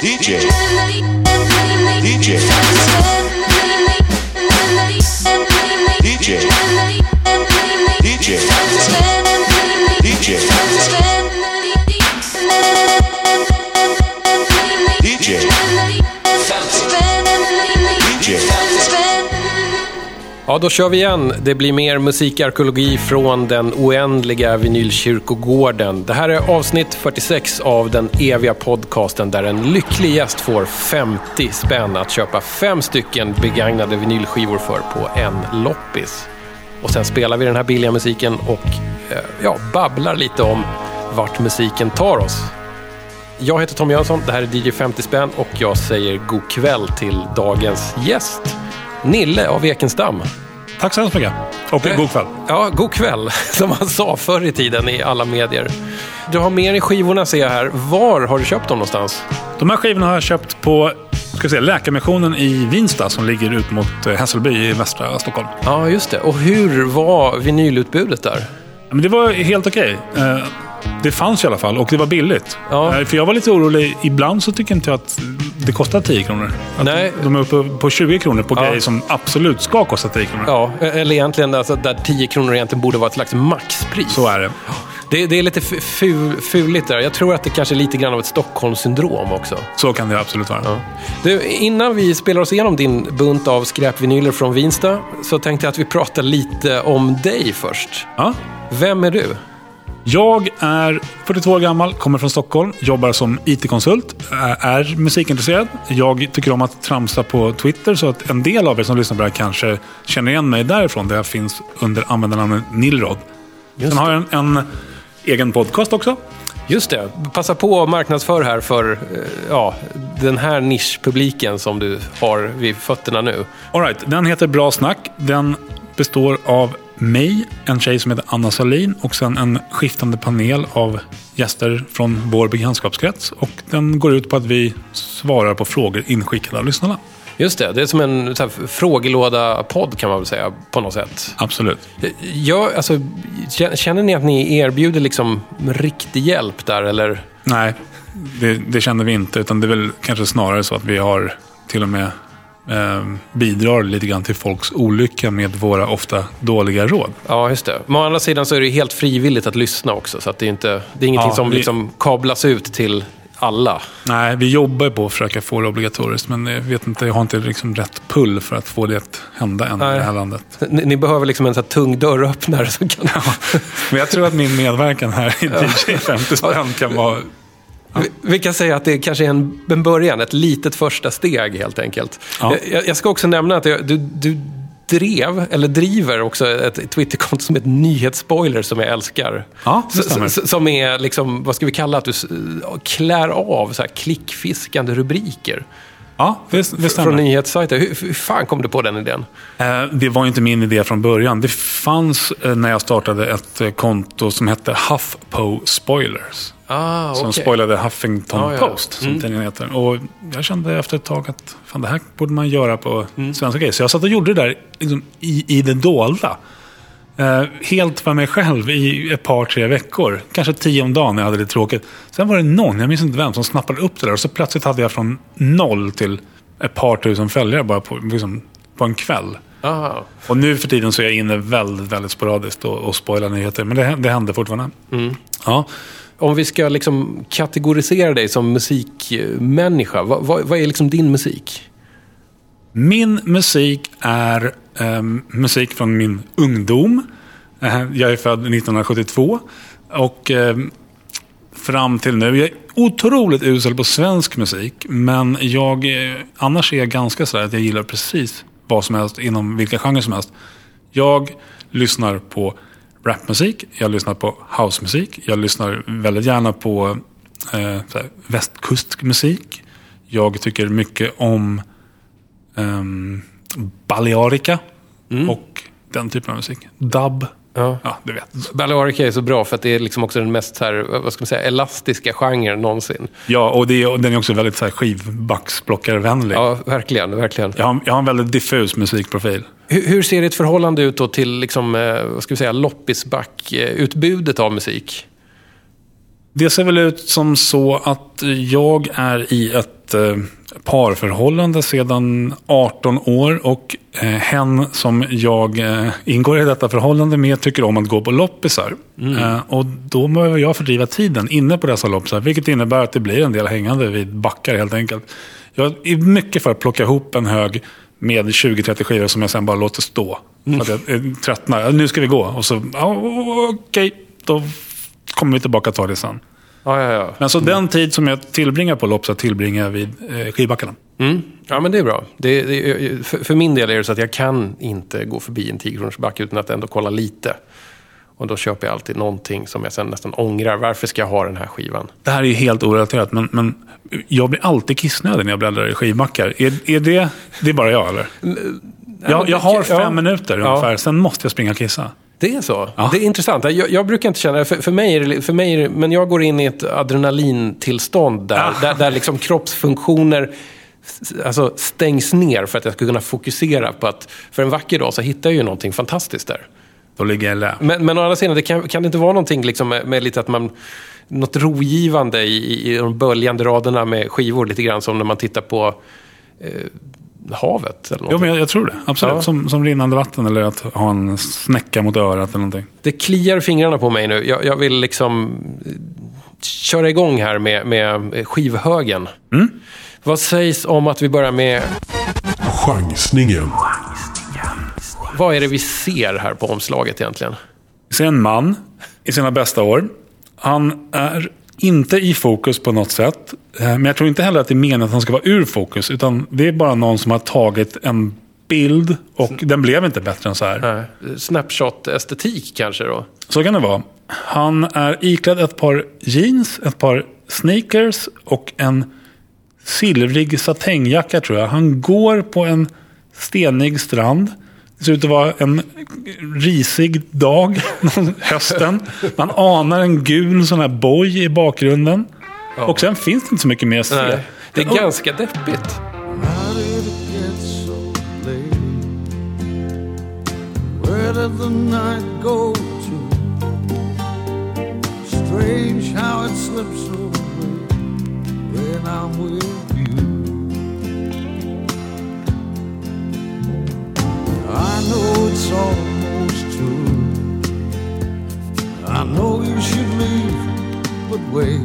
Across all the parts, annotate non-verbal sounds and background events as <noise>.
DJ. DJ. DJ. Ja, då kör vi igen. Det blir mer musikarkeologi från den oändliga vinylkyrkogården. Det här är avsnitt 46 av den eviga podcasten där en lycklig gäst får 50 spänn att köpa fem stycken begagnade vinylskivor för på en loppis. Och sen spelar vi den här billiga musiken och eh, ja, babblar lite om vart musiken tar oss. Jag heter Tom Jönsson, det här är DJ 50 spänn och jag säger god kväll till dagens gäst. Nille av Ekenstam. Tack så hemskt mycket. Och Eh. god kväll. Ja, god kväll, <laughs> som man sa förr i tiden i alla medier. Du har med dig skivorna ser jag här. Var har du köpt dem någonstans? De här skivorna har jag köpt på ska säga, Läkarmissionen i Vinsta som ligger ut mot eh, Hässelby i västra Stockholm. Ja, just det. Och hur var vinylutbudet där? Men det var helt okej. Eh, Det fanns i alla fall och det var billigt. Ja. För jag var lite orolig. Ibland så tycker inte jag att det kostar 10 kronor. Att Nej. De är uppe på 20 kronor på Ja. grejer som absolut ska kosta 10 kronor. Ja, eller egentligen alltså, där 10 kronor egentligen borde vara ett slags maxpris. Så är det. Det, det är lite fu- fu- fuligt där. Jag tror att det kanske är lite grann av ett Stockholmssyndrom också. Så kan det absolut vara. Ja. Du, innan vi spelar oss igenom din bunt av skräpvinyler från Vinsta så tänkte jag att vi pratar lite om dig först. Ja. Vem är du? Jag är 42 år gammal, kommer från Stockholm, jobbar som IT-konsult, är- musikintresserad. Jag tycker om att tramsa på Twitter så att en del av er som lyssnar på det här kanske känner igen mig därifrån, där jag finns under användarnamnet Nilrod. Sen har jag en, en egen podcast också. Just det. Passa på att marknadsföra här för eh, ja, den här nischpubliken som du har vid fötterna nu. All right, den heter Bra Snack. Den består av mig, en tjej som heter Anna Salin och sen en skiftande panel av gäster från vår bekantskapskrets. Och den går ut på att vi svarar på frågor inskickade av lyssnarna. Just det, det är som en frågelåda-podd kan man väl säga på något sätt. Absolut. Jag, alltså, kä- känner ni att ni erbjuder liksom riktig hjälp där eller? Nej, det, det känner vi inte. Utan det är väl kanske snarare så att vi har till och med eh, bidrar lite grann till folks olycka med våra ofta dåliga råd. Ja, just det. Men å andra sidan så är det helt frivilligt att lyssna också. Så att det, är inte, det är ingenting Ja, som vi- liksom kablas ut till alla. Nej, vi jobbar på att försöka få det obligatoriskt. Men jag vet inte, jag har inte liksom rätt pull för att få det att hända än i Nej. det här landet. Ni, ni behöver liksom en så tung dörröppnare som kan... <laughs> Men jag tror att min medverkan här i DJ 50 spänn kan vara... Vi, vi kan säga att det kanske är en, en början, ett litet första steg helt enkelt. Ja. Jag, jag ska också nämna att jag, du, du drev, eller driver också ett Twitterkonto som heter Nyhetsspoiler som jag älskar. Ja, Som är, liksom, vad ska vi kalla att du klär av så här klickfiskande rubriker Ja, det, det från stämmer. nyhetssajter. Hur, hur fan kom du på den idén? Eh, Det var ju inte min idé från början. Det fanns eh, när jag startade ett eh, konto som hette HuffPo Spoilers. Ah, Som okej. spoilade Huffington Ja, ja. Post, som Mm. tidningen heter. Och jag kände efter ett tag att fan, det här borde man göra på Mm. svenska grejer. Så jag satt och gjorde det där liksom, i, i det dolda. Eh, helt för mig själv i ett par, tre veckor. Kanske tio om dagen när jag hade det tråkigt. Sen var det någon, jag minns inte vem, som snappade upp det där. Och så plötsligt hade jag från noll till ett par tusen följare bara på, liksom, på en kväll. Ah, Och nu för tiden så är jag inne väldigt, väldigt sporadiskt och, och spoilar nyheter. Men det, det händer fortfarande. Mm. Ja. om vi ska liksom kategorisera dig som musikmänniska, vad, vad, vad är liksom din musik? Min musik är eh, musik från min ungdom. Eh, jag är född 1972. Och eh, fram till nu. Jag är otroligt usel på svensk musik. Men jag, eh, annars är jag ganska sådär att jag gillar precis vad som helst inom vilka genrer som helst. Jag lyssnar på rapmusik, jag lyssnar på housemusik, jag lyssnar väldigt gärna på eh, västkustmusik. Jag tycker mycket om eh, Balearica och den typen av musik. Dub. Ja. Ja, du vet. Balearica är så bra för att det är liksom också den mest här, vad ska man säga, elastiska genren någonsin. Ja, och, det är, och den är också väldigt så här, skivbacksplockarvänlig. Ja, verkligen, verkligen. Jag, har, jag har en väldigt diffus musikprofil. Hur, hur ser ditt förhållande ut då till liksom, eh, vad ska vi säga, loppisback-utbudet av musik? Det ser väl ut som så att jag är i ett eh, parförhållande sedan 18 år och eh, hen som jag eh, ingår i detta förhållande med tycker om att gå på loppisar. Eh, och då behöver jag fördriva tiden inne på dessa loppisar, vilket innebär att det blir en del hängande vid backar helt enkelt. Jag är mycket för att plocka ihop en hög med 20-30 skivor som jag sen bara låter stå. För att jag tröttnar. Nu ska vi gå. Och så, ja, okej, då kommer vi tillbaka och tar det sen. Ja, ja, ja. Men så den tid som jag tillbringar på loppis tillbringar jag vid eh, skivbackarna. Mm. Ja, men det är bra. Det, det, för, för min del är det så att jag kan inte gå förbi en 10 back utan att ändå kolla lite. Och då köper jag alltid någonting som jag sen nästan ångrar. Varför ska jag ha den här skivan? Det här är ju helt orelaterat, men, men jag blir alltid kissnödig när jag bläddrar i skivbackar. Är, är det, det är bara jag, eller? Jag, jag har fem Ja. minuter Ja. ungefär, sen måste jag springa och kissa. Det är så? Ja. Det är intressant. Jag, jag brukar inte känna det. För, för, mig för mig men jag går in i ett adrenalintillstånd där, Ah. där, där liksom kroppsfunktioner alltså, stängs ner för att jag ska kunna fokusera på att för en vacker dag så hittar jag ju någonting fantastiskt där. Då ligger jag lä. Men, men å andra sidan, det kan, kan det inte vara någonting liksom med, med lite att man... Något rogivande i, i, i de böljande raderna med skivor, lite grann som när man tittar på eh, havet. Eller Jo, någonting. men jag, jag tror det. Absolut. Ja. Som, som rinnande vatten eller att ha en snäcka mot örat eller någonting. Det kliar fingrarna på mig nu. Jag, jag vill liksom eh, köra igång här med, med skivhögen. Vad sägs om att vi börjar med... Chansningen. Vad är det vi ser här på omslaget egentligen? Vi ser en man i sina bästa år. Han är inte i fokus på något sätt. Eh, Men jag tror inte heller att det är meningen att han ska vara ur fokus. Utan det är bara någon som har tagit en bild och den blev inte bättre än så här. Snapshot-estetik kanske då? Så kan det vara. Han är iklädd ett par jeans, ett par sneakers och en silvrig satängjacka tror jag. Han går på en stenig strand. Det ser ut att vara en risig dag, <laughs> hösten. Man anar en gul sån här boj i bakgrunden. Och sen finns det inte så mycket mer att se. Nej, det är Och- ganska deppigt. Strange how it slips away when I'm with I know it's almost true. I know you should leave, but wait.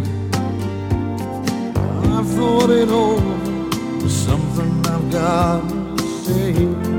I've thought it over. There's something I've got to say.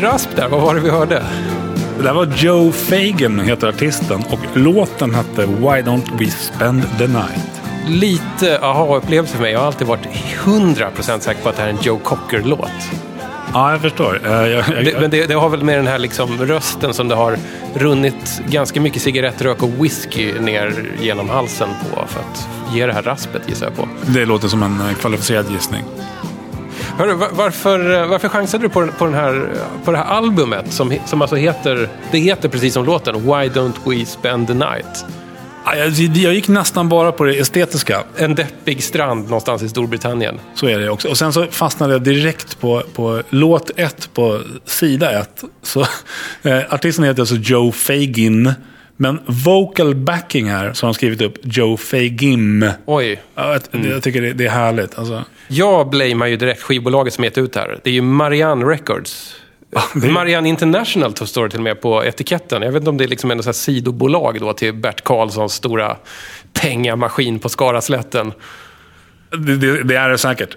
Skönt rasp där. Vad var det vi hörde? Det där var Joe Fagan, heter artisten. Och låten hette Why Don't We Spend The Night. lite aha-upplevelse för mig. Jag har alltid varit 100% säker på att det här är en Joe Cocker-låt. Ja, jag förstår. Eh, jag, jag, Det, men det, det har väl med den här liksom rösten som det har runnit ganska mycket cigarettrök och whisky ner genom halsen på för att ge det här raspet gissar jag på. det låter som en eh, kvalificerad gissning. Hörru, va- varför, varför chansade du på, den, på, den här, på det här albumet som, som alltså heter, det heter precis som låten, Why Don't We Spend the Night? Ja, Jag, jag gick nästan bara på det estetiska. En deppig strand någonstans i Storbritannien. Så är det också. Och sen så fastnade jag direkt på, på låt ett på sida ett. Så, <laughs> eh, artisten heter alltså Joe Fagin. Men vocal backing här så har de skrivit upp Joe Fagim. Oj. Ja, jag, jag tycker det, det är härligt. Alltså, Jag blamear ju direkt skivbolaget som gett ut det här. Det är ju Marianne Records. Marianne International står det till och med på etiketten. Jag vet inte om det är liksom en här sidobolag då till Bert Karlssons stora pengamaskin på Skaraslätten. det, det, det är det säkert.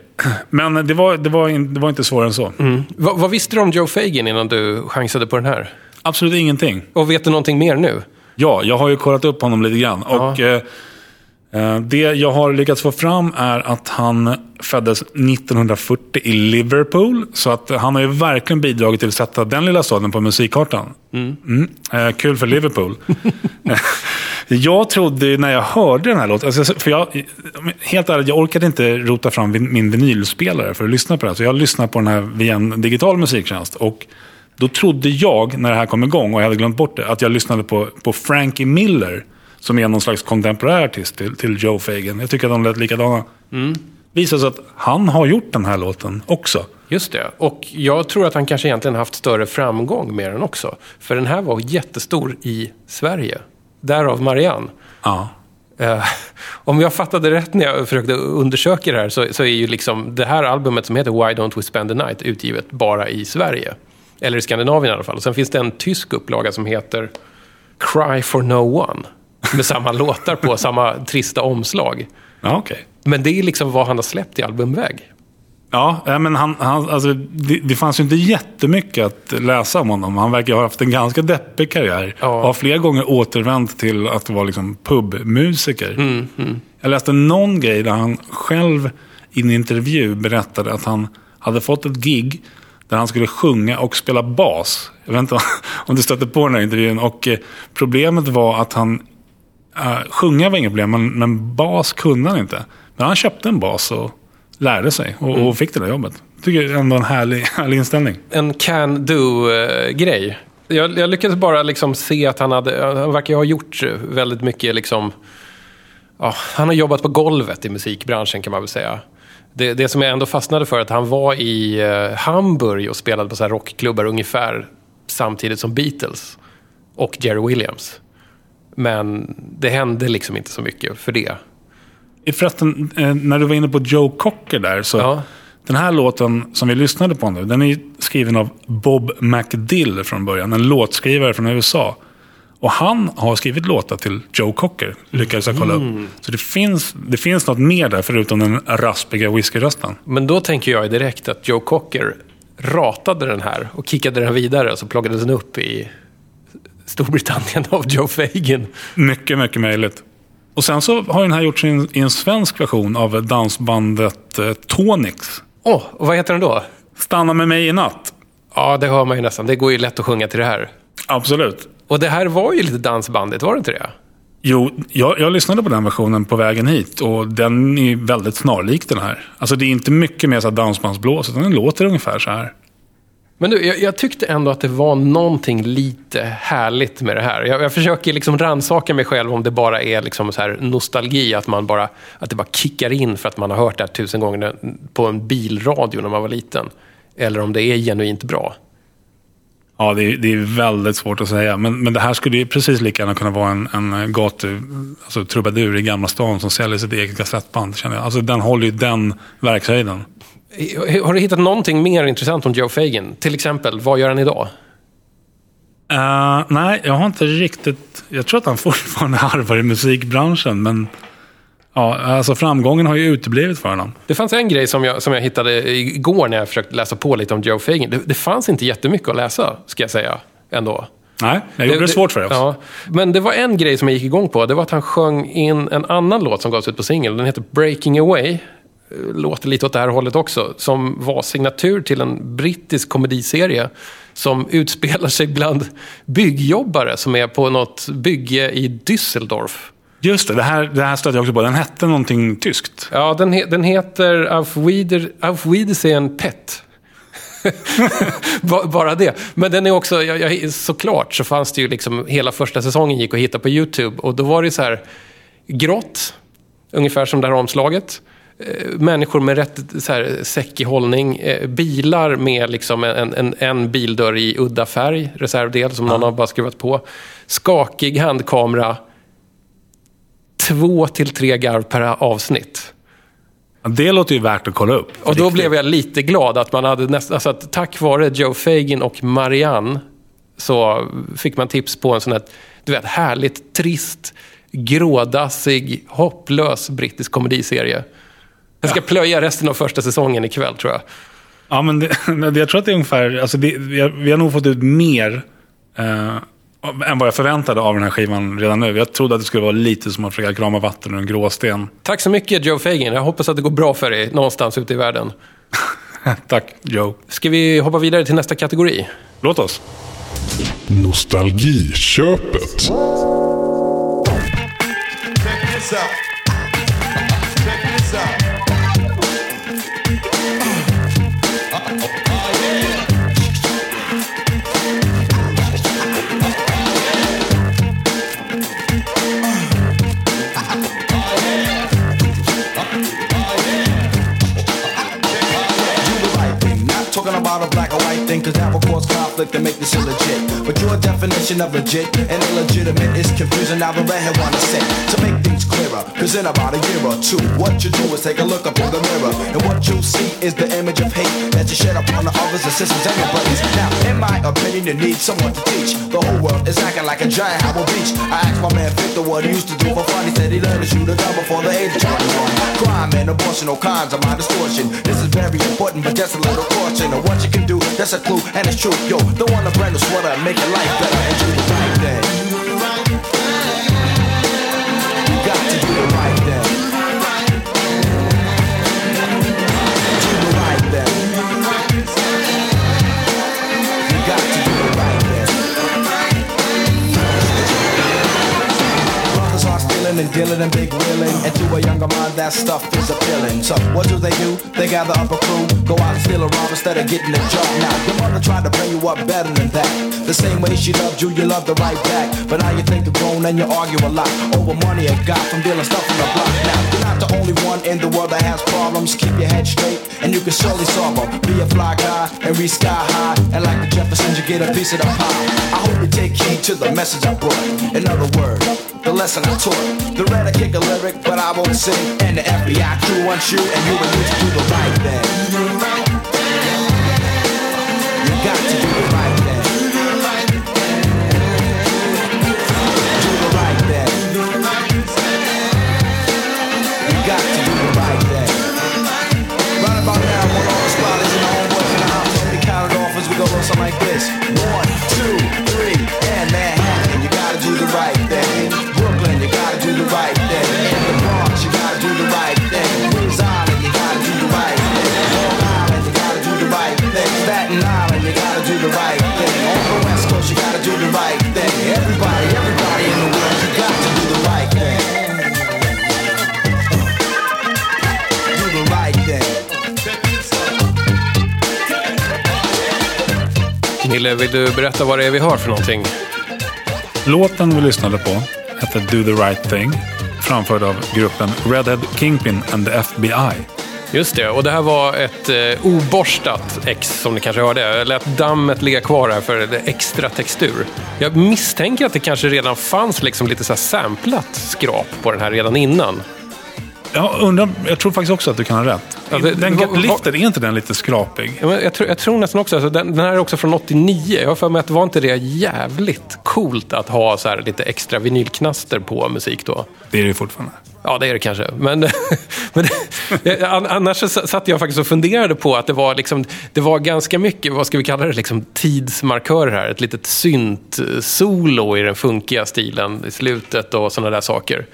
Men det var, det, var in, det var inte svårare än så. Va, vad visste du om Joe Fagin innan du chansade på den här? Absolut ingenting. Och vet du någonting mer nu? Ja, jag har ju kollat upp honom lite grann. Och, eh, eh, det jag har lyckats få fram är att han föddes 1940 i Liverpool. Så att han har ju verkligen bidragit till att sätta den lilla staden på musikkartan. Mm. Eh, kul för Liverpool. <laughs> jag trodde när jag hörde den här låten, alltså, för jag, helt ärligt, jag orkade inte rota fram min vinylspelare för att lyssna på den. Så jag lyssnade på den här via en digital musiktjänst. Och då trodde jag, när det här kom igång och jag hade glömt bort det, att jag lyssnade på, på Frankie Miller. Som är någon slags kontemporär artist till, till Joe Fagan. Jag tycker att de lät likadana. Mm. Visar sig att han har gjort den här låten också. Just det. Och jag tror att han kanske egentligen haft större framgång med den också. För den här var jättestor i Sverige. Därav Marianne. Ja. Eh, om jag fattade rätt när jag försökte undersöka det här så, så är ju liksom det här albumet som heter Why Don't We Spend the Night utgivet bara i Sverige. Eller i Skandinavien i alla fall. Och sen finns det en tysk upplaga som heter Cry for No One. Med samma <laughs> låtar på, samma trista omslag. Ja, okej. Men det är liksom vad han har släppt i albumväg. Ja, men han, han, alltså, det, det fanns ju inte jättemycket att läsa om honom. Han verkar ha haft en ganska deppig karriär. Ja. Och har flera gånger återvänt till att vara liksom pubmusiker. Mm, Jag läste någon grej där han själv i en intervju berättade att han hade fått ett gig där han skulle sjunga och spela bas. Jag vet inte <laughs> om du stötte på den här intervjun. Och eh, problemet var att han... Uh, sjunga var inget problem, men, men bas kunde han inte. Men han köpte en bas och lärde sig och, och fick det där jobbet. Tycker jag ändå en härlig, <laughs> härlig inställning. en can-do-grej. Jag, jag lyckades bara liksom se att han hade, han verkar ha gjort väldigt mycket liksom, ja, han har jobbat på golvet i musikbranschen kan man väl säga. Det, det som jag ändå fastnade för är att han var i eh, Hamburg och spelade på så här rockklubbar ungefär samtidigt som Beatles och Jerry Williams. Men det hände liksom inte så mycket för det. Förresten, eh, när du var inne på Joe Cocker där. Så Ja. Den här låten som vi lyssnade på nu, den är skriven av Bob McDill från början. En låtskrivare från USA. Och han har skrivit låtar till Joe Cocker, lyckades jag kolla upp. Så det finns, det finns något mer där förutom den raspiga whiskyrösten. Men då tänker jag direkt att Joe Cocker ratade den här och kickade den vidare så plockades den upp i Storbritannien av Joe Fagin. Mycket, mycket möjligt. Och sen så har den här gjorts i en, svensk version av dansbandet eh, Tonix. Åh, och vad heter den då? Stanna med mig i natt. Ja, det hör man ju nästan. Det går ju lätt att sjunga till det här. Absolut. Och det här var ju lite dansbandigt, var det inte det? Jo, jag, jag lyssnade på den versionen på vägen hit och den är väldigt snarlik den här. Alltså det är inte mycket mer så dansbandsblås, utan den låter ungefär så här. Men du, jag, jag tyckte ändå att det var någonting lite härligt med det här. Jag, jag försöker liksom rannsaka mig själv om det bara är liksom så här nostalgi, att, man bara, att det bara kickar in för att man har hört det här tusen gånger på en bilradio när man var liten. Eller om det är genuint bra. Ja, det är, det är väldigt svårt att säga. Men, men det här skulle ju precis lika gärna kunna vara en, en gatu, alltså trubadur i Gamla stan som säljer sitt eget kassettband. Känner jag. Alltså den håller ju den verkshöjden. Har du hittat någonting mer intressant om Joe Fagin? Till exempel, vad gör han idag? Uh, nej, jag har inte riktigt... Jag tror att han fortfarande <laughs> harvar i musikbranschen, men... Ja, alltså framgången har ju uteblivit för honom. Det fanns en grej som jag, som jag hittade igår när jag försökte läsa på lite om Joe Fagin. Det, det fanns inte jättemycket att läsa, ska jag säga, ändå. Nej, jag gjorde det, svårt för dig också. Ja, men det var en grej som jag gick igång på. Det var att han sjöng in en annan låt som gavs ut på singel. Den heter Breaking Away. Låter lite åt det här hållet också. Som var signatur till en brittisk komediserie. Som utspelar sig bland byggjobbare som är på något bygge i Düsseldorf. Just det, det här, det här stödde jag också på. Den hette någonting tyskt. Ja, den, he, den heter Auf, Wieder, Auf Wiedersehen Pet. <laughs> Ba- Bara det. Men den är också, jag, jag, såklart så fanns det ju liksom, hela första säsongen gick att hitta på YouTube. Och då var det så här, grått, ungefär som det här omslaget. Eh, Människor med rätt så här, säckig hållning. Eh, bilar med liksom en, en, en bildörr i udda färg, reservdel som någon har bara skruvat på. Skakig handkamera. Två till tre garv per avsnitt. Ja, Det låter ju värt att kolla upp. Och då Riktigt. blev jag lite glad att man hade nästan, alltså att tack vare Joe Fagin och Marianne så fick man tips på en sån här, du vet, härligt trist, grådassig, hopplös brittisk komediserie. Jag ska plöja resten av första säsongen ikväll tror jag. Ja, men det, <laughs> jag tror att det är ungefär... Alltså det, vi, har, vi har nog fått ut mer eh, än vad jag förväntade av den här skivan redan nu. Jag trodde att det skulle vara lite som att försöka krama vatten ur en gråsten. Tack så mycket Joe Fagin. Jag hoppas att det går bra för dig någonstans ute i världen. <laughs> Tack, Joe. Ska vi hoppa vidare till nästa kategori? Låt oss. Nostalgiköpet. Black or white thing, cause that will cause conflict and make this illegit. But your definition of legit and illegitimate is confusing. Now the redhead wanna say to make things clearer. Cause in about a year or two, what you do is take a look up in the mirror. And what you'll see is the image of hate that you shed upon the others, the sisters, and your buddies. Now, in my opinion, you need someone to teach. The whole world is acting like a giant Howell Beach. I asked my man Victor what he used to do for fun. He said he learned to shoot a gun before the age of 21. Crime and abortion, all kinds of my distortion. This is very important, but just a little caution. And what you can do, that's a clue, and it's true. Yo, don't want a brand new sweater make your life better and do the right thing. And dealing and big wheeling. And to a younger mind, that stuff is appealing. So what do they do? They gather up a crew, go out and steal a rob instead of getting a job. Now your mother tried to bring you up better than that. The same way she loved you, you loved her right back. But now you think you're grown and you argue a lot over money you got from dealing stuff on the block. Now you're not the only one in the world that has problems. Keep your head straight and you can surely solve them. Be a fly guy and reach sky high. And like the Jeffersons, you get a piece of the pie. I hope you take heed to the message I brought. In other words, the lesson I taught. The red I kick a lyric, but I won't sing. And the FBI crew wants you, and you you to do the right thing. You got to do the right thing. Nille, vill du berätta vad det är vi hör för någonting? Låten vi lyssnade på hette Do the right thing. Framförd av gruppen Redhead Kingpin and the FBI. Just det, och det här var ett eh, oborstat ex som ni kanske hörde. Jag lät dammet ligga kvar här för det extra textur. Jag misstänker att det kanske redan fanns liksom lite så här samplat skrap på den här redan innan. Jag, undrar, jag tror faktiskt också att du kan ha rätt. Ja, det- den Lifted, är inte den lite skrapig? Ja, Jag tror, jag tror nästan också, alltså, den, den här är också från 89. Jag har för mig att det var inte det jävligt coolt att ha så här lite extra vinylknaster på musik då? Det är det ju fortfarande. Ja, det är det kanske. Men, <laughs> men an- annars satt jag faktiskt och funderade på att det var, liksom, det var ganska mycket, vad ska vi kalla det, liksom tidsmarkörer här. Ett litet synt-solo i den funkiga stilen i slutet och sådana där saker.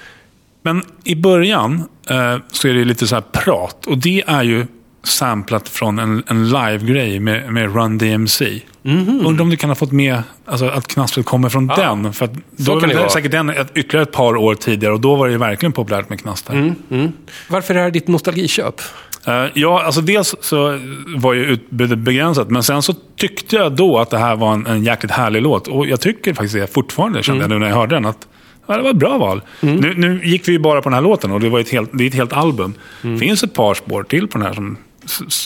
Men i början eh, så är det lite så här prat. Och det är ju samplat från en, en live-grej med, med Run DMC. Undrar om du kan ha fått med alltså, att knastret kommer från den. För att då kan det vara. säkert den ett, ytterligare ett par år tidigare. Och då var det ju verkligen populärt med knaster. Varför är det här ditt nostalgiköp? Eh, ja, alltså dels så var ju utbudet begränsat. Men sen så tyckte jag då att det här var en, en jäkligt härlig låt. Och jag tycker faktiskt det fortfarande, kände jag nu när jag hörde den. Att ja, det var ett bra val. Nu, nu gick vi ju bara på den här låten och det var ett helt, det är ett helt album. Det finns ett par spår till på den här som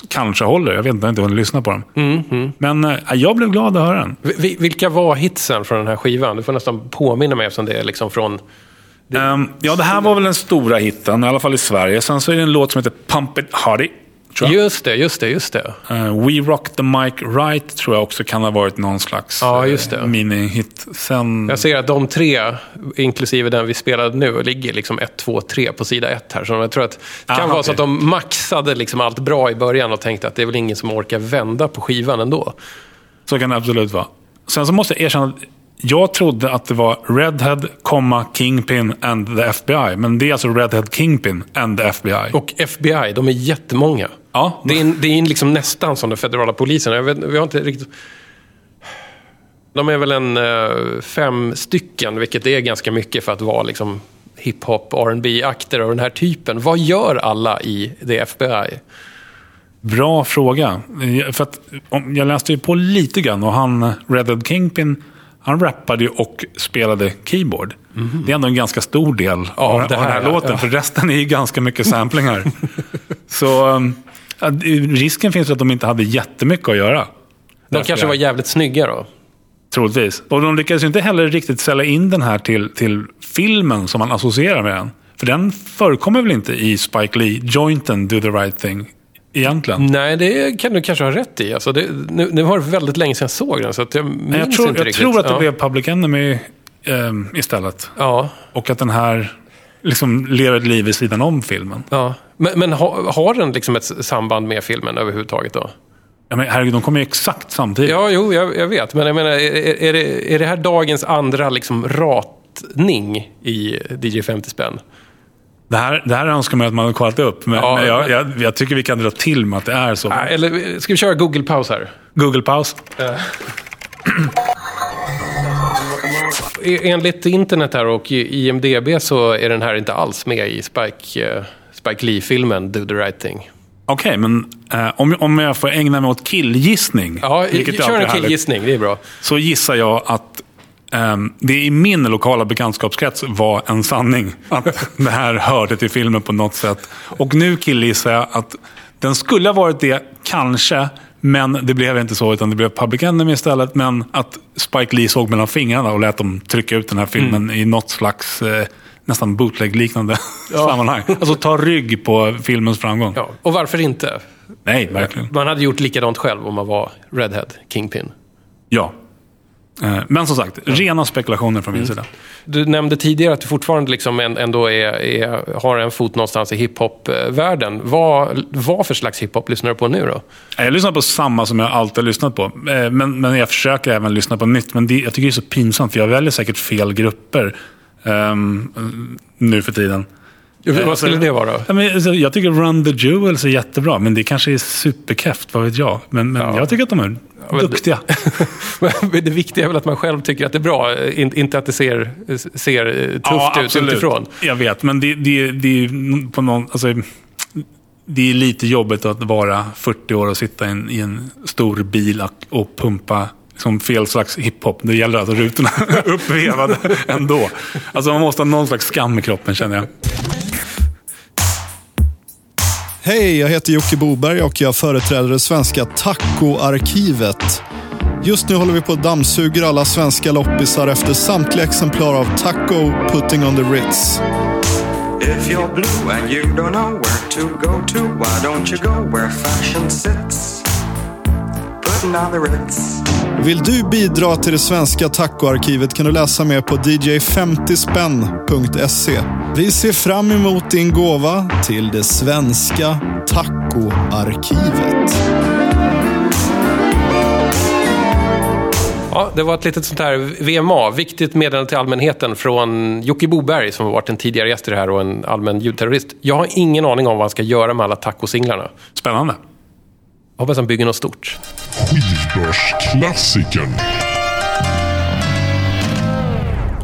kanske håller. Jag vet inte, jag har inte hunnit lyssna på dem. Men eh, jag blev glad att höra den. Vi- Vilka var hitsen från den här skivan? Du får nästan påminna mig eftersom det är liksom från... Ehm, ja, det här var väl den stora hitten, i alla fall i Sverige. Sen så är det en låt som heter Pump It Hardy. Just det, just det, just det. Eh, We Rock the Mic Right tror jag också kan ha varit någon slags Ja, just det. eh, mini-hit. Sen... Jag ser att de tre, inklusive den vi spelade nu, ligger liksom 1, 2, 3 på sida 1 här. Så jag tror att det kan Aha, vara så att de maxade liksom allt bra i början och tänkte att det är väl ingen som orkar vända på skivan ändå. Så kan det absolut vara. Sen så måste jag erkänna att jag trodde att det var Redhead, Kingpin and the FBI. Men det är alltså Redhead, Kingpin and the FBI. Och FBI, de är jättemånga. ja, Det är, det är liksom nästan som den federala polisen. Jag vet, vi har inte riktigt... De är väl en eh, fem stycken, vilket är ganska mycket för att vara liksom hiphop, rb akter av den här typen. Vad gör alla i det FBI? Bra fråga. Eh, För att, om- jag läste ju på lite grann och han, Redhead Kingpin, han rappade ju och spelade keyboard. Det är ändå en ganska stor del av, Mhm. det den här, ja. låten. Ja. För resten är ju ganska mycket samplingar. <laughs> så um, ja, risken finns att de inte hade jättemycket att göra. De FBI. kanske var jävligt snygga då. Troligtvis. Och de lyckades ju inte heller riktigt sälja in den här till, till filmen som man associerar med den. För den förekommer väl inte i Spike Lee, jointen Do the right thing, egentligen. Nej, det kan du kanske ha rätt i. Alltså det, nu, nu var det väldigt länge sedan jag såg den, så att jag minns jag tror, inte jag riktigt. tror att det ja. blev Public Enemy ehm, istället. Ja, Och att den här liksom lever ett liv vid sidan om filmen. ja. Men, men ha, har den liksom ett samband med filmen överhuvudtaget då? Ja, men herregud, de kommer ju exakt samtidigt. Ja, jo, jag, jag vet. Men jag menar, är, är, det, är det här dagens andra liksom ratning i DJ 50 spänn? Det, här, det här önskar man att man hade kollat upp. Men, Ja, men jag, jag, jag tycker vi kan dra till med att det är så. Eller ska vi köra Google-paus här? Google-paus. E- Enligt internet här och IMDB så är den här inte alls med i Spike, eh, Spike Lee-filmen Do the right thing. Okej, men eh, om, om jag får ägna mig åt killgissning. Ja, kör en killgissning, det är bra. Så gissar jag att det i min lokala bekantskapskrets var en sanning. Att <laughs> det här hörde till filmen på något sätt. Och nu killgissar jag att den skulle ha varit det, kanske. Men det blev inte så, utan det blev Public Enemy istället. Men att Spike Lee såg mellan fingrarna och lät dem trycka ut den här filmen i något slags eh, nästan bootleg-liknande <laughs> sammanhang. Alltså ta rygg på filmens framgång. Ja, och varför inte? Nej, verkligen. Man hade gjort likadant själv om man var Redhead, Kingpin. Ja. Eh, Men som sagt, rena spekulationer från min sida. Du nämnde tidigare att du fortfarande liksom ändå är, är, har en fot någonstans i hiphop-världen. Vad, vad för slags hiphop lyssnar du på nu då? Jag lyssnar på samma som jag alltid har lyssnat på. Eh, Men, men jag försöker även lyssna på nytt. Men det, jag tycker det är så pinsamt, för jag väljer säkert fel grupper ehm, nu för tiden. Vad skulle det vara? Men, alltså, jag tycker Run the Jewels är jättebra, men det kanske är superkeft, vad vet jag. Men, men Ja. jag tycker att de är duktiga. <laughs> Det viktiga är väl att man själv tycker att det är bra, in- inte att det ser, ser eh, tufft ut absolut. utifrån. Jag vet, men det, det, det är på någon... Alltså, det är lite jobbigt att vara 40 år och sitta i en, i en stor bil och, pumpa som fel slags hiphop. Det gäller att rutorna <laughs> uppvevade ändå. Alltså man måste ha någon slags skam i kroppen känner jag. Hej, jag heter Jocke Boberg och jag företräder det svenska Taco-arkivet. Just nu håller vi på att dammsuger alla svenska loppisar efter samtliga exemplar av Taco Putting on the Ritz. If you're blue and you don't know where to go to, why don't you go where fashion sits? Putting on the ritz. Vill du bidra till det svenska tacoarkivet kan du läsa mer på dj50spänn.se. Vi ser fram emot din gåva till det svenska tacoarkivet. Ja, det var ett litet sånt här VMA, viktigt meddelande till allmänheten från Jocke Boberg som har varit en tidigare gäst i det här och en allmän ljudterrorist. Jag har ingen aning om vad han ska göra med alla tacosinglarna. Spännande. Hoppas han bygger något stort. Skivbörsklassikern.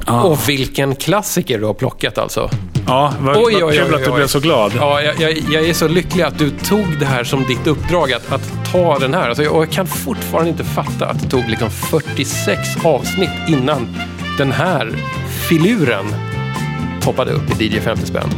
Och vilken klassiker du har plockat alltså. Ja, vad, Oj, vad oj, kul oj, att du blev så glad. Ja, jag, jag, jag är så lycklig att du tog det här som ditt uppdrag att, att ta den här. Alltså, jag, och jag kan fortfarande inte fatta att det tog liksom 46 avsnitt innan den här filuren toppade upp i DJ 50 spänn.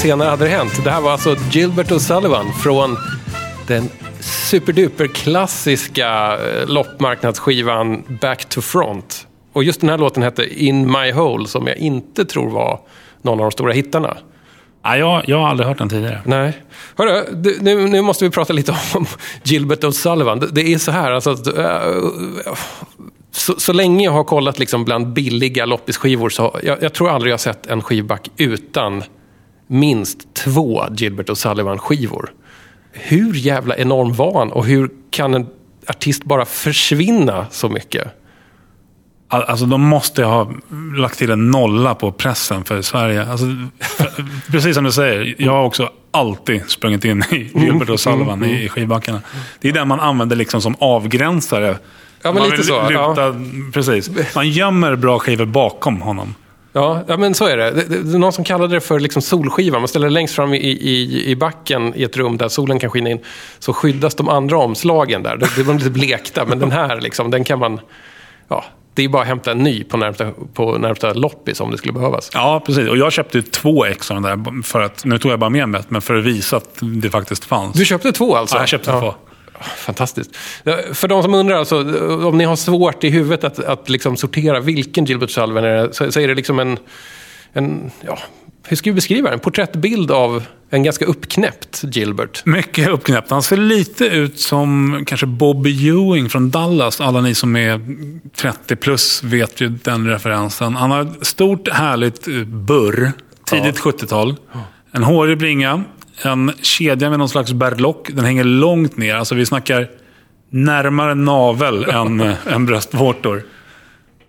Senare hade det hänt. Det här var alltså Gilbert O'Sullivan från den superduper klassiska eh, loppmarknadsskivan Back to Front. Och just den här låten hette In My Hole som jag inte tror var någon av de stora hittarna. Ja, jag, jag har aldrig hört den tidigare. Nej. Hörru, du, nu, nu måste vi prata lite om <laughs> Gilbert O'Sullivan. Det, det är så här, alltså, äh, så, så länge jag har kollat liksom bland billiga loppisskivor så jag, jag tror aldrig jag har sett en skivback utan minst två Gilbert O'Sullivan-skivor. Hur jävla enorm var han och hur kan en artist bara försvinna så mycket? Al- Alltså de måste ha lagt till en nolla på pressen för Sverige. Alltså, för, <laughs> precis som du säger, jag har också alltid sprungit in i Gilbert och Sullivan i, i skivbackarna. Det är den man använder liksom som avgränsare. Ja, men man lite så, Lyfta, Precis. Man gömmer bra skivor bakom honom. Ja, ja men så är det. det, det, det är någon som kallade det för liksom solskiva. Man ställer det längst fram i, i, i backen i ett rum där solen kan skina in. Så skyddas de andra omslagen där. Det blir lite blekta, men den här liksom, den kan man... Ja, det är bara att hämta en ny på närmsta, på närmsta loppis om det skulle behövas. Ja, precis. Och jag köpte två ex av den där. För att, nu tog jag bara med mig men för att visa att det faktiskt fanns. Du köpte två alltså? Ja, jag köpte två. Fantastiskt. Ja, För de som undrar, alltså, om ni har svårt i huvudet att, att liksom sortera vilken Gilbert Sullivan är det, så, så är det liksom en, en ja, hur ska vi beskriva det? En porträttbild av en ganska uppknäppt Gilbert. Mycket uppknäppt. Han ser lite ut som kanske Bobby Ewing från Dallas. Alla ni som är 30 plus vet ju den referensen. Han har ett stort härligt eh, burr. Tidigt 70-tal. En hårig bringa. En kedja med någon slags berlock. Den hänger långt ner. Alltså vi snackar närmare navel än, <laughs> än bröstvårtor.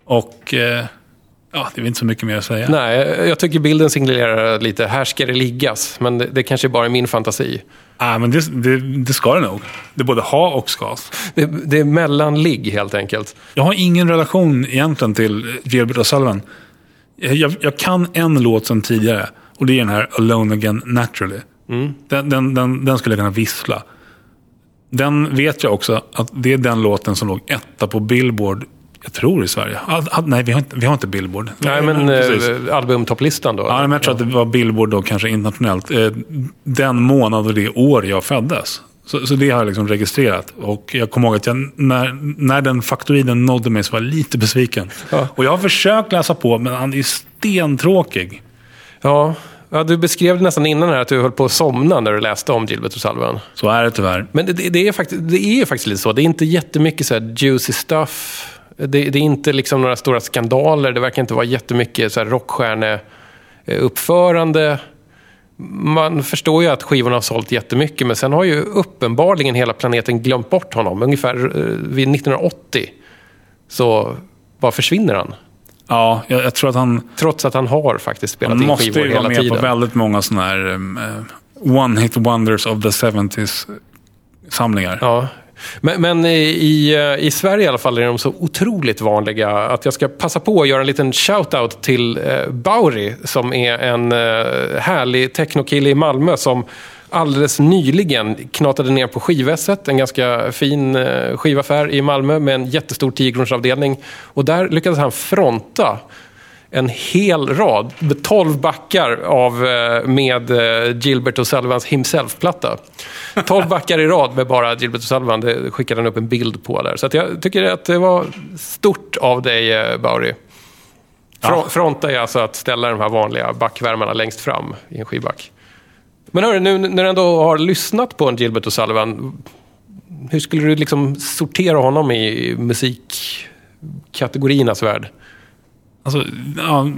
Och eh, ja, det är inte så mycket mer att säga. Nej, jag tycker bilden signalerar lite, här ska det liggas. Men det, det kanske bara är min fantasi. Ah, men det, det, det ska det nog. Det både ha och skas. Det, det är mellanligg helt enkelt. Jag har ingen relation egentligen till Gilbert O'Sullivan. Jag, jag kan en låt sedan tidigare. Och det är den här Alone Again Naturally. Den, den, den, den skulle jag kunna vissla. Den vet jag också att det är den låten som låg etta på Billboard, jag tror i Sverige. Ah, ah, nej, vi har inte, vi har inte Billboard. Nej, men eh, albumtopplistan då? Ja, men jag tror att det var Billboard då, kanske internationellt. Eh, Den månad och det år jag föddes. Så, så det har jag liksom registrerat. Och jag kommer ihåg att jag, när, när den faktoiden nådde mig så var jag lite besviken. Ja. Och jag har försökt läsa på, men han är stentråkig. Ja. Ja, du beskrev det nästan innan här att du höll på att somna när du läste om Gilbert O'Sullivan. Så är det tyvärr. Men det, det, är faktiskt, det är ju faktiskt lite så. Det är inte jättemycket så här juicy stuff. Det, det är inte liksom några stora skandaler. Det verkar inte vara jättemycket så här rockstjärneuppförande. Man förstår ju att skivorna har sålt jättemycket, men sen har ju uppenbarligen hela planeten glömt bort honom. Ungefär eh, vid 1980 så bara försvinner han. Ja, jag, jag tror att han, Trots att han har faktiskt spelat han in måste skivor ju vara hela med tiden. på väldigt många sådana här um, eh, one-hit wonders of the 70s samlingar. Ja. Men, men i, i Sverige i alla fall är de så otroligt vanliga att jag ska passa på att göra en liten shout-out till eh, Bauri som är en eh, härlig technokille i Malmö som alldeles nyligen knatade ner på Skivesset, en ganska fin eh, skivaffär i Malmö med en jättestor 10 Och där lyckades han fronta en hel rad, med 12 backar av, eh, med eh, Gilbert O'Sullivans Himself-platta. 12 backar i rad med bara Gilbert O'Sullivan, det skickade han upp en bild på där. Så jag tycker att det var stort av dig, Bauri. Fro- Fronta är alltså att ställa de här vanliga backvärmarna längst fram i en skivback. Men hörru, nu när du ändå har lyssnat på en Gilbert O'Sullivan, hur skulle du liksom sortera honom i musikkategoriernas värld? Alltså, ja,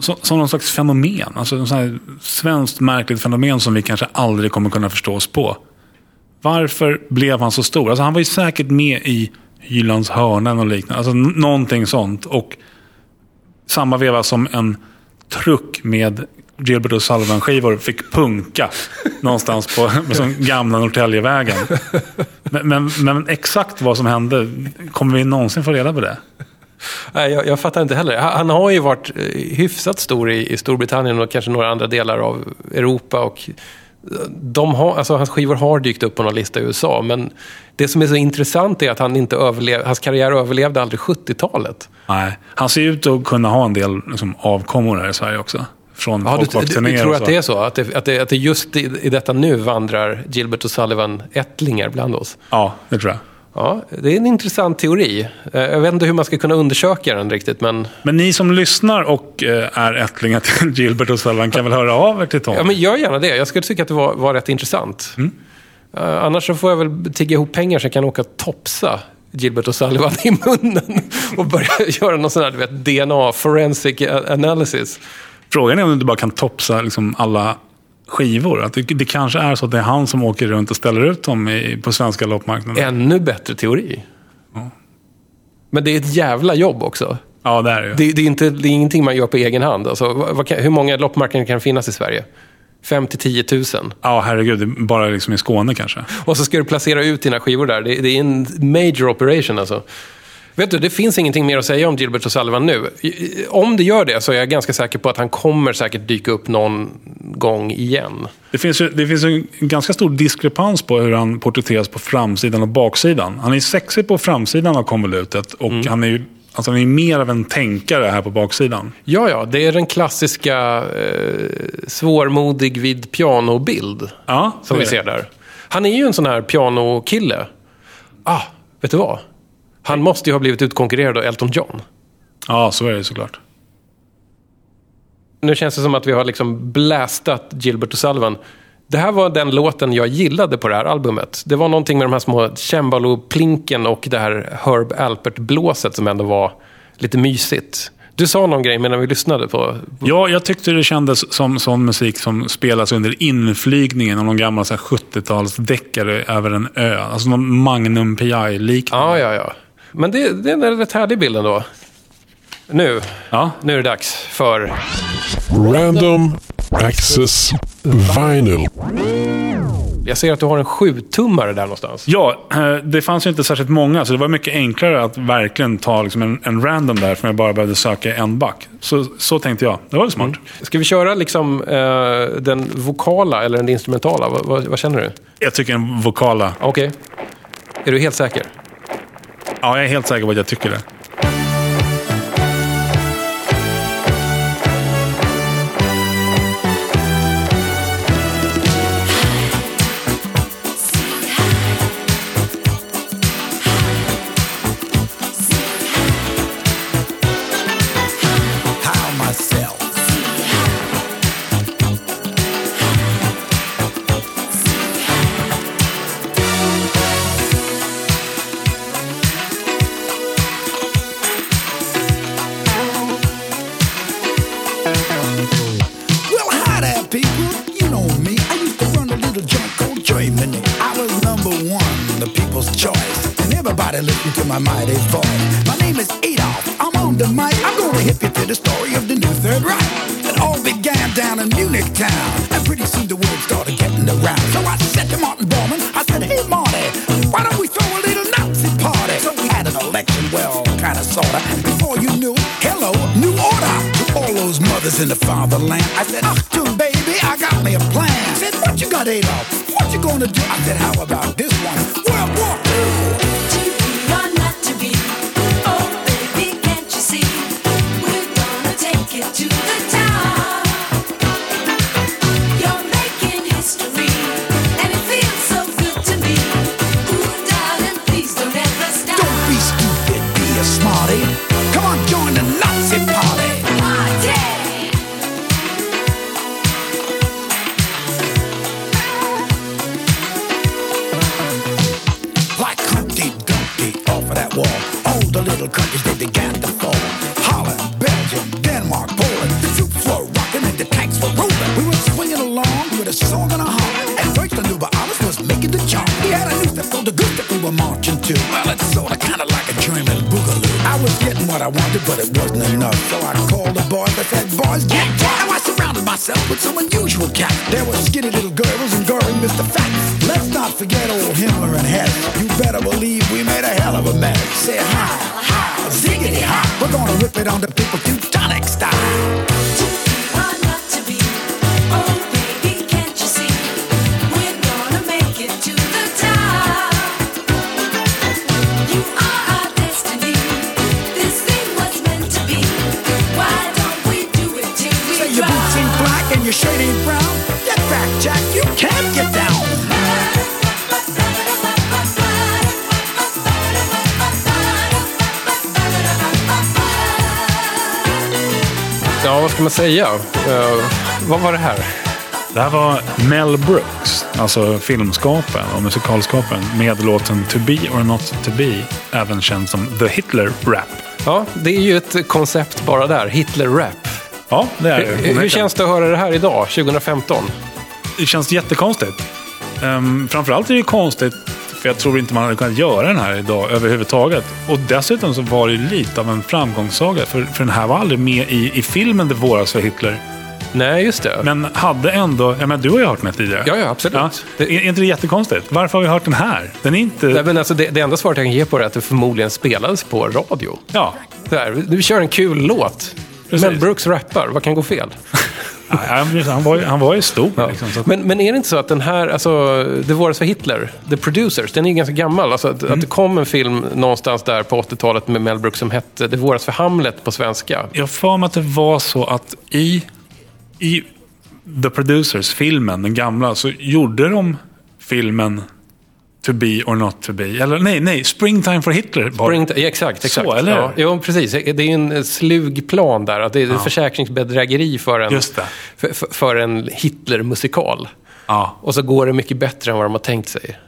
som, som någon slags fenomen. Alltså, en sån här svenskt märkligt fenomen som vi kanske aldrig kommer kunna förstå oss på. Varför blev han så stor? Alltså, han var ju säkert med i Hylands hörnan och liknande. Alltså, någonting sånt. Och samma veva som en truck med Gilbert och Sullivan-skivor fick punka någonstans på, på som gamla Norrtäljevägen. Men, men, men exakt vad som hände, kommer vi någonsin få reda på det? Nej, jag, jag fattar inte heller. Han, har ju varit eh, hyfsat stor i, i Storbritannien och kanske några andra delar av Europa. Och de har, alltså, hans skivor har dykt upp på någon lista i USA. Men det som är så intressant är att han inte överlev, hans karriär överlevde aldrig 70-talet. Nej, han ser ut att kunna ha en del liksom, avkommor här i Sverige också. Från Ja, du, du, tror att det är så? Att det, att det, att det just i, i detta nu vandrar Gilbert och Sullivan ättlingar bland oss? Ja, det tror jag. Ja, det är en intressant teori. Eh, Jag vet inte hur man ska kunna undersöka den riktigt, men... Men ni som lyssnar och eh, är ättlingar till <laughs> Gilbert och Sullivan kan väl höra av er till Tom? Ja, men gör gärna det. Jag skulle tycka att det var, var rätt intressant. Eh, annars så får jag väl tigga ihop pengar så jag kan åka och topsa Gilbert och Sullivan i munnen <laughs> och börja <laughs> göra någon sån här du vet, DNA, forensic analysis. Frågan är om du inte bara kan topsa liksom, alla skivor. Att det, det kanske är så att det är han som åker runt och ställer ut dem i, på svenska loppmarknaden. Ännu bättre teori. Men det är ett jävla jobb också. Ja, det är det. Det, det, är, inte, det är ingenting man gör på egen hand. Alltså, vad, hur många loppmarknader kan finnas i Sverige? 5 till 10 000. Ja, herregud. Bara liksom i Skåne kanske. Och så ska du placera ut dina skivor där. Det, det är en major operation alltså. Vet du, det finns ingenting mer att säga om Gilbert och Sullivan nu. Om det gör det så är jag ganska säker på att han kommer säkert dyka upp någon gång igen. Det finns, ju, det finns en ganska stor diskrepans på hur han porträtteras på framsidan och baksidan. Han är sexig på framsidan av konvolutet och han är ju alltså han är mer av en tänkare här på baksidan. Ja, ja, det är den klassiska eh, svårmodig vid pianobild Ja, som vi ser där. Han är ju en sån här pianokille. Ah, vet du vad? Han måste ju ha blivit utkonkurrerad av Elton John. Ja, så är det såklart. Nu känns det som att vi har liksom blastat Gilbert och Sullivan. Det här var den låten jag gillade på det här albumet. Det var någonting med de här små cembalo-plinken och det här Herb Alpert-blåset som ändå var lite mysigt. Du sa någon grej medan vi lyssnade på... Ja, jag tyckte det kändes som sån musik som spelas under inflygningen av någon gammal så här 70-talsdeckare över en ö. Alltså någon Magnum PI-liknande. Ja, ja, ja. Men det, det är en rätt härlig bild ändå. Nu, Ja. nu är det dags för... Random Access Vinyl. Jag ser att du har en 7-tummare där någonstans. Ja, eh, det fanns ju inte särskilt många, så det var mycket enklare att verkligen ta liksom en, en random där, för jag bara behövde söka en back. Så, så tänkte jag. Det var väl smart. Ska vi köra liksom eh, den vokala eller den instrumentala? Vad, vad, vad känner du? Jag tycker en vokala... Okej. Är du helt säker? Ja, jag är helt säker på att jag tycker det. In the fatherland. I said, I was getting what I wanted, but it wasn't enough. So I called the boys. I said, boys, get down. Now I surrounded myself with some unusual cats. There were skinny little girls and gory Mr. Fat. Let's not forget old Himmler and Hess. You better believe we made a hell of a mess. Say hi, hi, ziggity hi. We're gonna rip it on the people Teutonic style. To be or not to be, oh Jack. You can't get down. Ja, vad ska man säga? Eh, vad var det här? Det här var Mel Brooks, alltså filmskaparen och musikalskaparen, med låten To Be or Not To Be, även känd som The Hitler Rap. Ja, det är ju ett koncept bara där. Hitler-rap. Ja, det är det. Hur, hur känns det att höra det här idag, 2015? Det känns jättekonstigt. Um, framförallt är det konstigt, för jag tror inte man hade kunnat göra den här idag överhuvudtaget. Och dessutom så var det lite av en framgångssaga, för, för den här var aldrig med i, i filmen Det våras för Hitler. Nej, just det. Men hade ändå, jag menar, du har ju hört den här tidigare. Ja, ja, absolut. Det, är är inte det jättekonstigt? Varför har vi hört den här? Den är inte... Nej, men alltså, det, det enda svaret jag kan ge på det är att det förmodligen spelades på radio. Ja. Där, vi kör en kul låt. Precis. Mel Brooks rappar, vad kan gå fel? Han, var, han var ju stor. Ja. Liksom, Men, men är det inte så att den här, alltså, Det våras för Hitler, The Producers, den är ju ganska gammal. Alltså, att, att det kom en film någonstans där på 80-talet med Mel Brooks som hette Det våras för Hamlet på svenska. jag för mig att det var så att i, i The Producers, filmen, den gamla, så gjorde de filmen To be or not to be. Eller nej, nej, Springtime for Hitler. Spring, ja, exakt, exakt. Så, eller? Ja, jo, precis. Det är ju en slug plan där. Att det är ett försäkringsbedrägeri för en, Just det. för, för, en Hitler-musikal. Ja. Och så går det mycket bättre än vad de har tänkt sig.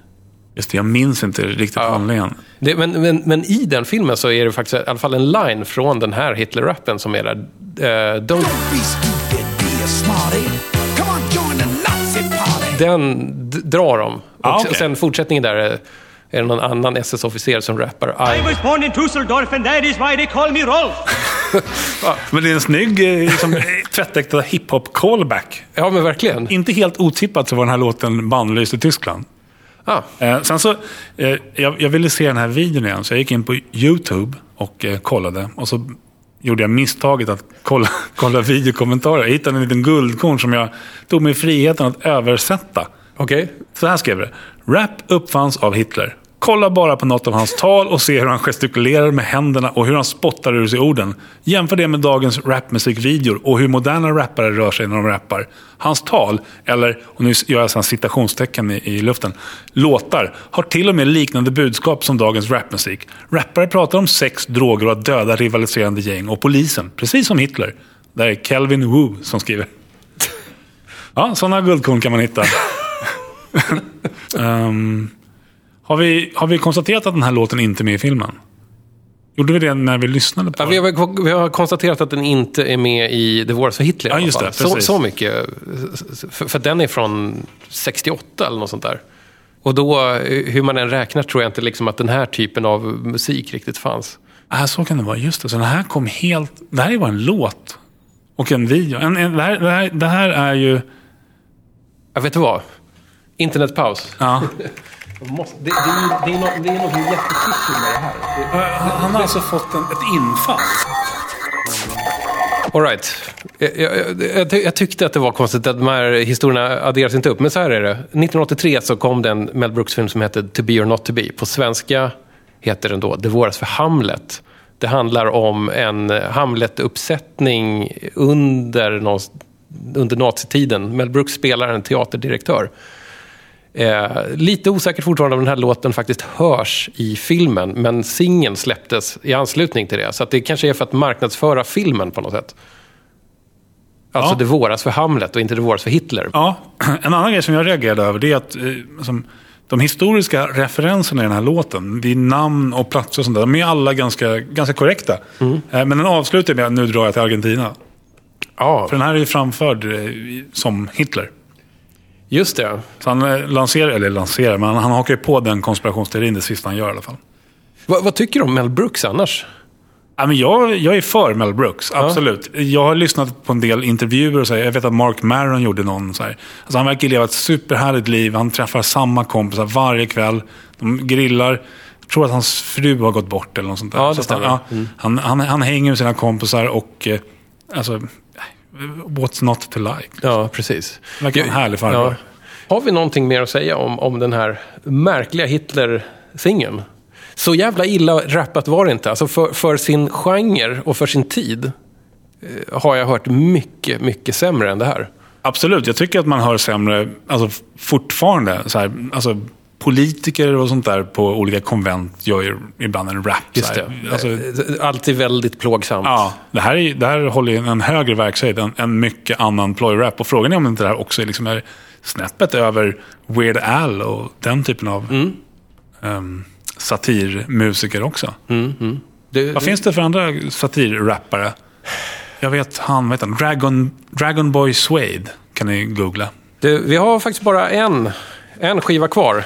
Just det, jag minns inte riktigt handlingen. Det, men, men, men i den filmen så är det faktiskt i alla fall en line från den här Hitler-rappen som är där. eh, don't, Don't be stupid, be a smarty. Den drar de. Och Ah, okej. sen fortsättningen där är, är det någon annan SS-officer som rappar. I I, was born in Dusseldorf and that is why they call me Rolf. <laughs> Men det är en snygg eh, liksom, eh, tvättäkta hiphop-callback. ja, men verkligen. Inte helt otippat så var den här låten bannlyst i Tyskland. Ah, Eh, sen så, eh, jag, jag ville se den här videon igen, så jag gick in på YouTube och eh, kollade. Och så gjorde jag misstaget att kolla, <laughs> kolla videokommentarer. Jag hittade en liten guldkorn som jag tog mig friheten att översätta. Okej. Så här skrev det. Rap uppfanns av Hitler. Kolla bara på något av hans tal och se hur han gestikulerar med händerna och hur han spottar ur sig orden. Jämför det med dagens rapmusikvideor och hur moderna rappare rör sig när de rappar. Hans tal, eller, och nu gör jag citationstecken i, i luften, låtar, har till och med liknande budskap som dagens rapmusik. Rappare pratar om sex, droger och att döda rivaliserande gäng och polisen, precis som Hitler. Det är Kelvin Wu som skriver. Ja, sådana guldkorn kan man hitta. <laughs> Ehm, har, vi, har vi konstaterat att den här låten inte är med i filmen? Gjorde vi det när vi lyssnade på Ja, vi, har, vi har konstaterat att den inte är med i The Wars för Hitler Ja, just det, så, så mycket. För, för den är från 68 eller något sånt där. Och då, hur man än räknar, tror jag inte liksom att den här typen av musik riktigt fanns. Ah, så kan det vara. Just det. Så den här kom helt... Det här är bara en låt. Och en video. En, en, det, här, det, här, det här är ju... Jag vet du vad? Internetpaus. Ja. <laughs> Måste, det, det, är, det, är något, det är något jättefishy med det här. Han har alltså fått en, ett infall. All right. Jag, jag, jag, ty- jag tyckte att det var konstigt att de här historierna adderas inte upp. Men så här är det. 1983 så kom det en Mel Brooks-film som hette To be or not to be. På svenska heter den då Det våras för Hamlet. Det handlar om en Hamlet-uppsättning under, någon- under nazitiden. Mel Brooks spelar en teaterdirektör. Eh, lite osäkert fortfarande om den här låten faktiskt hörs i filmen, men singeln släpptes i anslutning till det. Så det kanske är för att marknadsföra filmen på något sätt. Alltså Ja. det våras för Hamlet och inte det våras för Hitler. Ja, <clears throat> en annan grej som jag reagerade över det är att eh, som, de historiska referenserna i den här låten, vid namn och platser och sånt där, de är alla ganska, ganska korrekta. Eh, Men den avslutar med att nu drar jag till Argentina. Ja, För den här är ju framförd som Hitler. Just det. Så han eh, lanserar, eller lanserar, men han, hakar ju på den konspirationsteorin det sista han gör i alla fall. Va, vad tycker du om Mel Brooks annars? Ja, men jag, jag är för Mel Brooks, absolut. Jag har lyssnat på en del intervjuer och så här, jag vet att Mark Maron gjorde någon. Så här. Alltså, han verkar leva ett superhärligt liv. Han träffar samma kompisar varje kväll. De grillar. Jag tror att hans fru har gått bort eller något sånt där. Ja, det Så han, ja, han, han, han hänger med sina kompisar och eh, alltså, what's not to like? Ja, precis. Verkar en härlig farbror. Har vi någonting mer att säga om, om den här märkliga Hitler-singeln? Så jävla illa rappat var det inte. Alltså för, för sin genre och för sin tid eh, har jag hört mycket, mycket sämre än det här. Absolut, jag tycker att man hör sämre, alltså fortfarande, så här, alltså politiker och sånt där på olika konvent gör ju ibland en rap. Just det. Alltså, Alltid väldigt plågsamt. ja, det här, är, det här håller ju en högre verkshöjd än, än mycket annan plojrap. Och frågan är om inte det här också är, liksom är snäppet över Weird Al och den typen av Mm. ehm, satirmusiker också. Det, Vad finns det för andra satirrappare? Jag vet han, heter han? Dragon, Dragon Boy Suede kan ni googla. det, vi har faktiskt bara en, en skiva kvar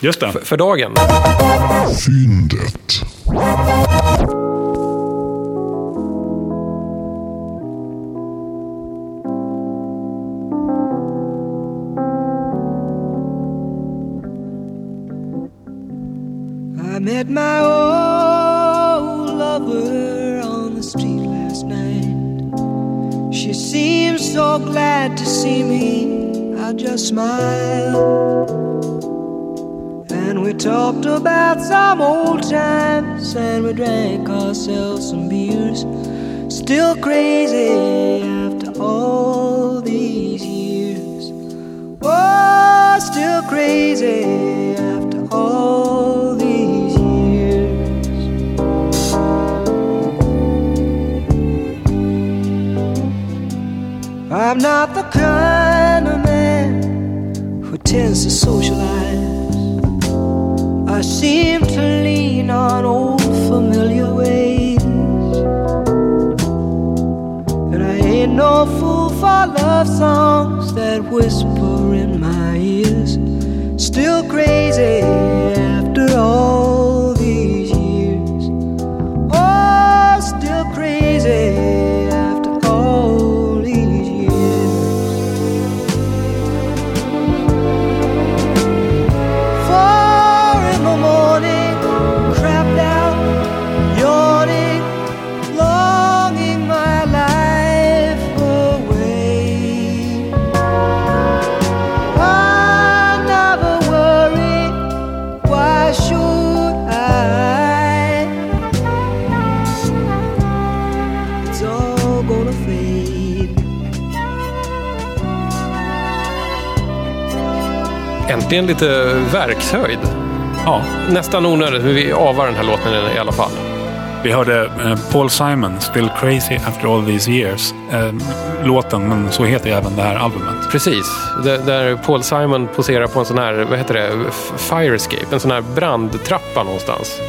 Just det. för dagen. Fyndet. I met my old lover on the street last night. She seemed so glad to see me. I just smiled. And we talked about some old times and we drank ourselves some beers. Still crazy after all these years. Oh, still crazy after all these years. I'm not the kind of man who tends to socialize. I seem to lean on old familiar ways. And I ain't no fool for love songs that whisper in my ears. Still crazy after all Äntligen lite verkshöjd. Ja, Nästan onödigt, men vi avar den här låten i alla fall. vi hörde eh, Paul Simon, Still Crazy After All These Years. Eh, låten, men så heter även det här albumet. Precis, där, Paul Simon poserar på en sån här, vad heter det, fire escape, en sån här brandtrappa någonstans.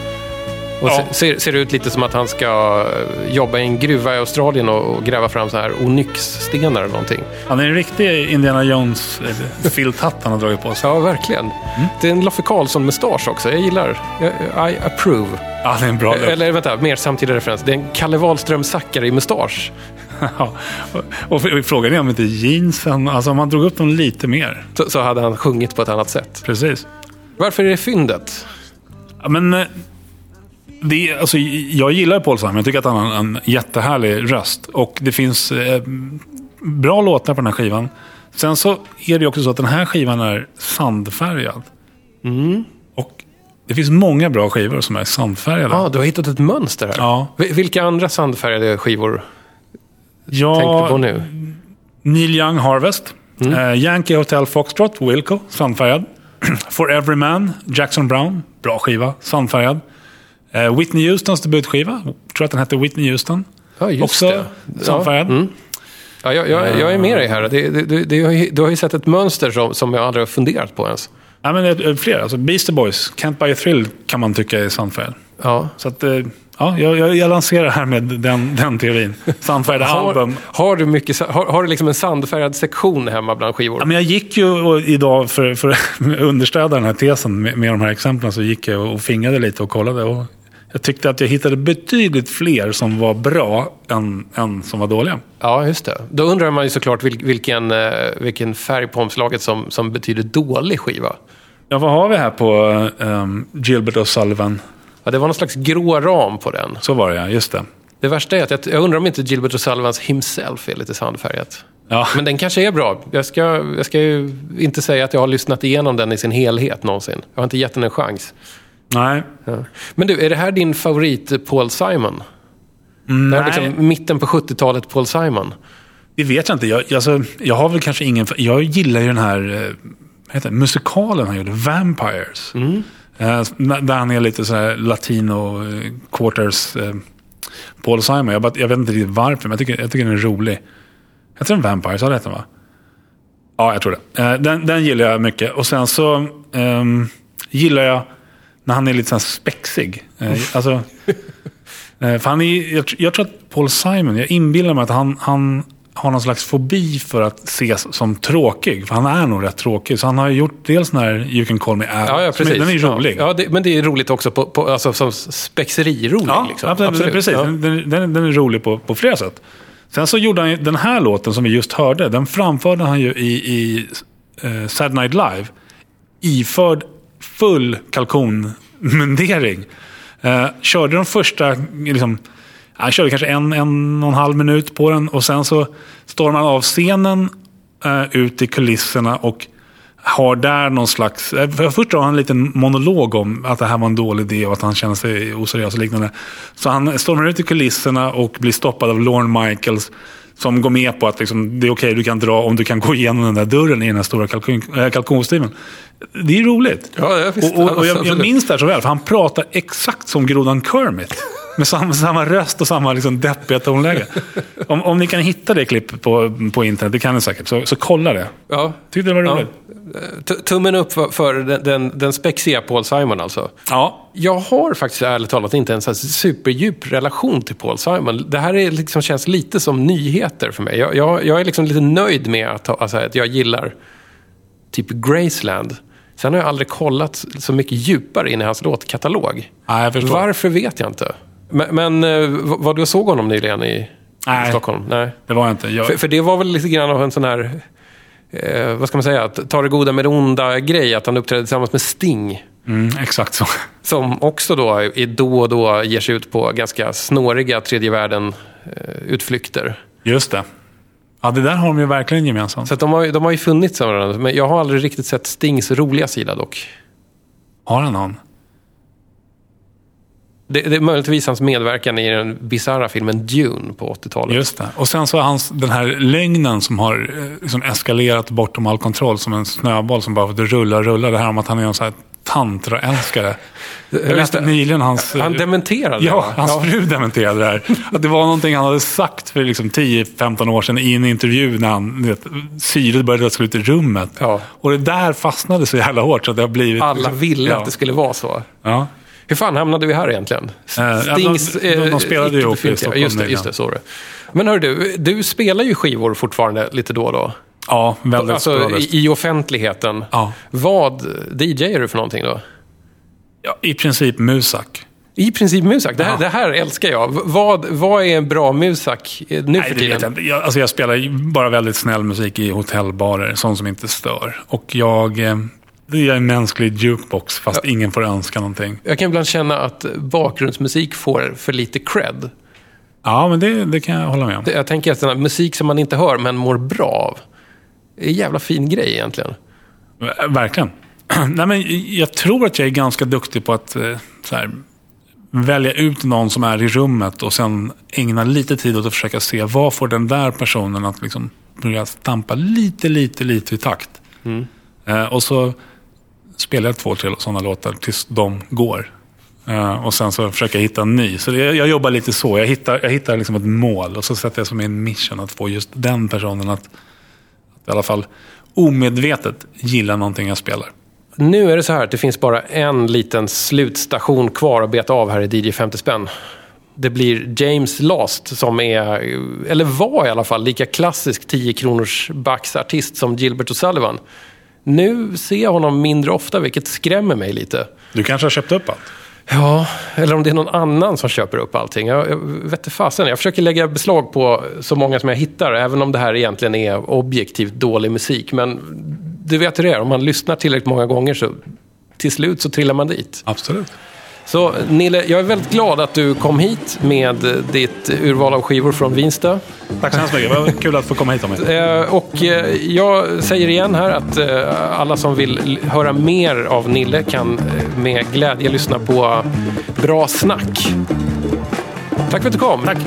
Och Ja. se- ser, ser ut lite som att han ska eh, jobba i en gruva i Australien och, och gräva fram så här onyxstenar eller någonting. Han är en riktig Indiana Jones-filthatt han har dragit på sig. Ja, verkligen. Det är en Loffe Karlsson-mustasch också. Jag gillar. Jag, I approve. Ja, det är en bra look. Eller vänta, mer samtida referens. Det är en Kalle Wahlström-Zackari-mustasch. <laughs> Ja. Och, och frågan är om inte jeansen, alltså om han drog upp dem lite mer. Så, så hade han sjungit på ett annat sätt. Precis. Varför är det fyndet? Ja, men, eh, det, är- alltså, jag gillar Paul Simon. Jag tycker att han har en jättehärlig röst. Och det finns eh, bra låtar på den här skivan. Sen så är det också så att den här skivan är sandfärgad. Och det finns många bra skivor som är sandfärgade. Ja, du har hittat ett mönster här. Ja. Vi- Vilka andra sandfärgade skivor Jag tänkte du på nu? Neil Young Harvest. Mm. Eh, Yankee Hotel Foxtrot, Wilco, sandfärgad. <clears throat> For Every Man, Jackson Brown, bra skiva, sandfärgad. Eh, Whitney Houstons debutskiva, tror att den hette Whitney Houston. Ja, just Också det. Ja, mm. ja, jag, jag, jag är med dig här. Det, det, det, du har ju sett ett mönster som, som jag aldrig har funderat på ens. Ja, men det är fler. Alltså Beastie Boys, Can't Buy a Thrill kan man tycka är sandfärgad. Ja. Så att, eh, ja, jag, jag, jag lanserar här med den, den teorin. Sandfärgade <laughs> Har, album. har du, mycket, har, har du liksom en sandfärgad sektion hemma bland skivor? Ja, men jag gick ju idag för, för <laughs> att understödja den här tesen med, med de här exemplen så gick jag och fingrade lite och kollade. Och jag tyckte att jag hittade betydligt fler som var bra än, än som var dåliga. Ja, just det. Då undrar man ju såklart vil, vilken, eh, vilken färg på omslaget som, som betyder dålig skiva. Ja, vad har vi här på um, Gilbert O'Sullivan? Ja, det var någon slags grå ram på den. Så var det ja, just det. Det värsta är att jag, jag undrar om inte Gilbert O'Sullivans himself är lite sandfärgat. Ja. Men den kanske är bra. Jag ska, jag ska ju inte säga att jag har lyssnat igenom den i sin helhet någonsin. Jag har inte gett den en chans. Nej, Ja. Men du, är det här din favorit eh, Paul Simon? Mm, Det här nej. är liksom mitten på 70-talet Paul Simon. det vet jag inte. Jag, alltså, jag har väl kanske ingen... Jag gillar ju den här eh, heter det, musikalen han gjorde, Vampires. Eh, där han är lite så här latino quarters Paul Simon. Jag, bara, jag vet inte riktigt varför, men jag tycker, jag tycker den är rolig. Heter den Vampires? Har det den va? Ja, jag tror det. Den, den gillar jag mycket. Och sen så ehm, gillar jag när han är lite så här spexig. Eh, alltså, <laughs> eh, för han är, jag, jag tror att Paul Simon, jag inbillar mig att han, han har någon slags fobi för att ses som tråkig. För han är nog rätt tråkig. Så han har gjort dels den här You can call me Al. Ja, ja som är- precis. Den är ju rolig. Ja, det, men det är roligt också på, på, alltså, som spexeri-rolig. Ja, liksom. absolut, precis. Ja. Den, den, den är rolig på, på flera sätt. Sen så gjorde han ju den här låten som vi just hörde. Den framförde han ju i, i eh, Sad Night Live. Iförd full kalkonmundering. Eh, körde de första, liksom, han körde kanske en, en och en halv minut på den. Och sen så stormar han av scenen eh, ut i kulisserna och har där någon slags... Eh, för Först har han en liten monolog om att det här var en dålig idé och att han känner sig oseriös och liknande. Så han stormar ut i kulisserna och blir stoppad av Lorne Michaels. Som går med på att liksom, det är okej, du kan dra om du kan gå igenom den där dörren i den här stora kalkon, äh, kalkonstimen. Det är roligt. Ja, ja, visst. och, och, och jag, jag minns det här så väl, för han pratar exakt som grodan Kermit. Med samma, samma röst och samma liksom deppiga tonläge. Om, om ni kan hitta det klippet på, på internet, det kan ni säkert, så, så kolla det. Ja. Tyckte det var Ja. roligt. T- Tummen upp för, för den, den, den spexiga Paul Simon alltså. Ja. Jag har faktiskt ärligt talat inte en så superdjup relation till Paul Simon. Det här är liksom, känns lite som nyheter för mig. Jag, jag, jag är liksom lite nöjd med att, alltså, att jag gillar typ Graceland. Sen har jag aldrig kollat så mycket djupare in i hans låtkatalog. Ja. Varför vet jag inte. Men, men eh, var du såg honom nyligen i Nej. Stockholm? Nej. Det var jag inte. Jag, För, för det var väl lite grann av en sån här, eh, vad ska man säga, att ta det goda med det onda grej. Att han uppträdde tillsammans med Sting. mm, exakt så. Som också då i då och då ger sig ut på ganska snåriga tredje världen-utflykter. Just det. Ja, det där har de ju verkligen gemensamt. Så de, har, de har ju funnits varandra. Men jag har aldrig riktigt sett Stings roliga sida dock. Har han någon? Det, det är möjligtvis hans medverkan i den bisarra filmen Dune på 80-talet. Just det. Och sen så hans, den här lögnen som har eh, liksom eskalerat bortom all kontroll som en snöboll som bara rullar och rullar. Det här om att han är en sån här tantraälskare. Jag Just läste det. nyligen hans... Han dementerade det, Ja, va? hans fru dementerade det här. Att det var någonting han hade sagt för liksom 10-15 år sedan i en intervju när han, vet, syret började dra slut i rummet. Ja. Och det där fastnade så jävla hårt så att det har blivit... Alla liksom- ville ja. att det skulle vara så. Ja. Hur fan hamnade vi här egentligen? Eh, Stings, de- de- de spelade ju eh, ihop i Stockholm Just det, just det, det. Men hör du, du spelar ju skivor fortfarande lite då och då. Ja, väldigt Alltså i, i offentligheten. Ja. Vad DJar du för någonting då? Ja, I princip musak. I princip musak. Det här, Ja. det här älskar jag. Vad, vad är en bra musak eh, nu Nej, för tiden? jag inte. Jag, alltså jag spelar bara väldigt snäll musik i hotellbarer, sånt som inte stör. Och jag... Det är en mänsklig jukebox, fast ingen får önska någonting. Jag kan ibland känna att bakgrundsmusik får för lite cred. Ja, men det, det kan jag hålla med om. Jag tänker att den här musik som man inte hör men mår bra av. är en jävla fin grej egentligen. Ver- Verkligen. <clears throat> Nej, men jag tror att jag är ganska duktig på att eh, här, välja ut någon som är i rummet och sen ägna lite tid åt att försöka se vad får den där personen att liksom börja stampa lite, lite, lite i takt. Eh, och så spelar jag två, tre sådana låtar tills de går. Uh, och sen så försöker jag hitta en ny. Så det, jag jobbar lite så. Jag hittar, jag hittar liksom ett mål och så sätter jag som en mission att få just den personen att, att i alla fall omedvetet gilla någonting jag spelar. Nu är det så här att det finns bara en liten slutstation kvar att beta av här i DJ 50 spänn. Det blir James Last som är, eller var i alla fall, lika klassisk 10 kronors backsartist som Gilbert O'Sullivan. Nu ser jag honom mindre ofta, vilket skrämmer mig lite. Du kanske har köpt upp allt? Ja, eller om det är någon annan som köper upp allting. Jag, jag vet inte fasen. Jag försöker lägga beslag på så många som jag hittar, även om det här egentligen är objektivt dålig musik. Men du vet hur det är, om man lyssnar tillräckligt många gånger så till slut så trillar man dit. Absolut. Så Nille, jag är väldigt glad att du kom hit med ditt urval av skivor från Vinsta. Tack så hemskt mycket. Det var kul att få komma hit om Eh, Och eh, jag säger igen här att eh, alla som vill höra mer av Nille kan med glädje lyssna på Bra Snack. Tack för att du kom. Tack.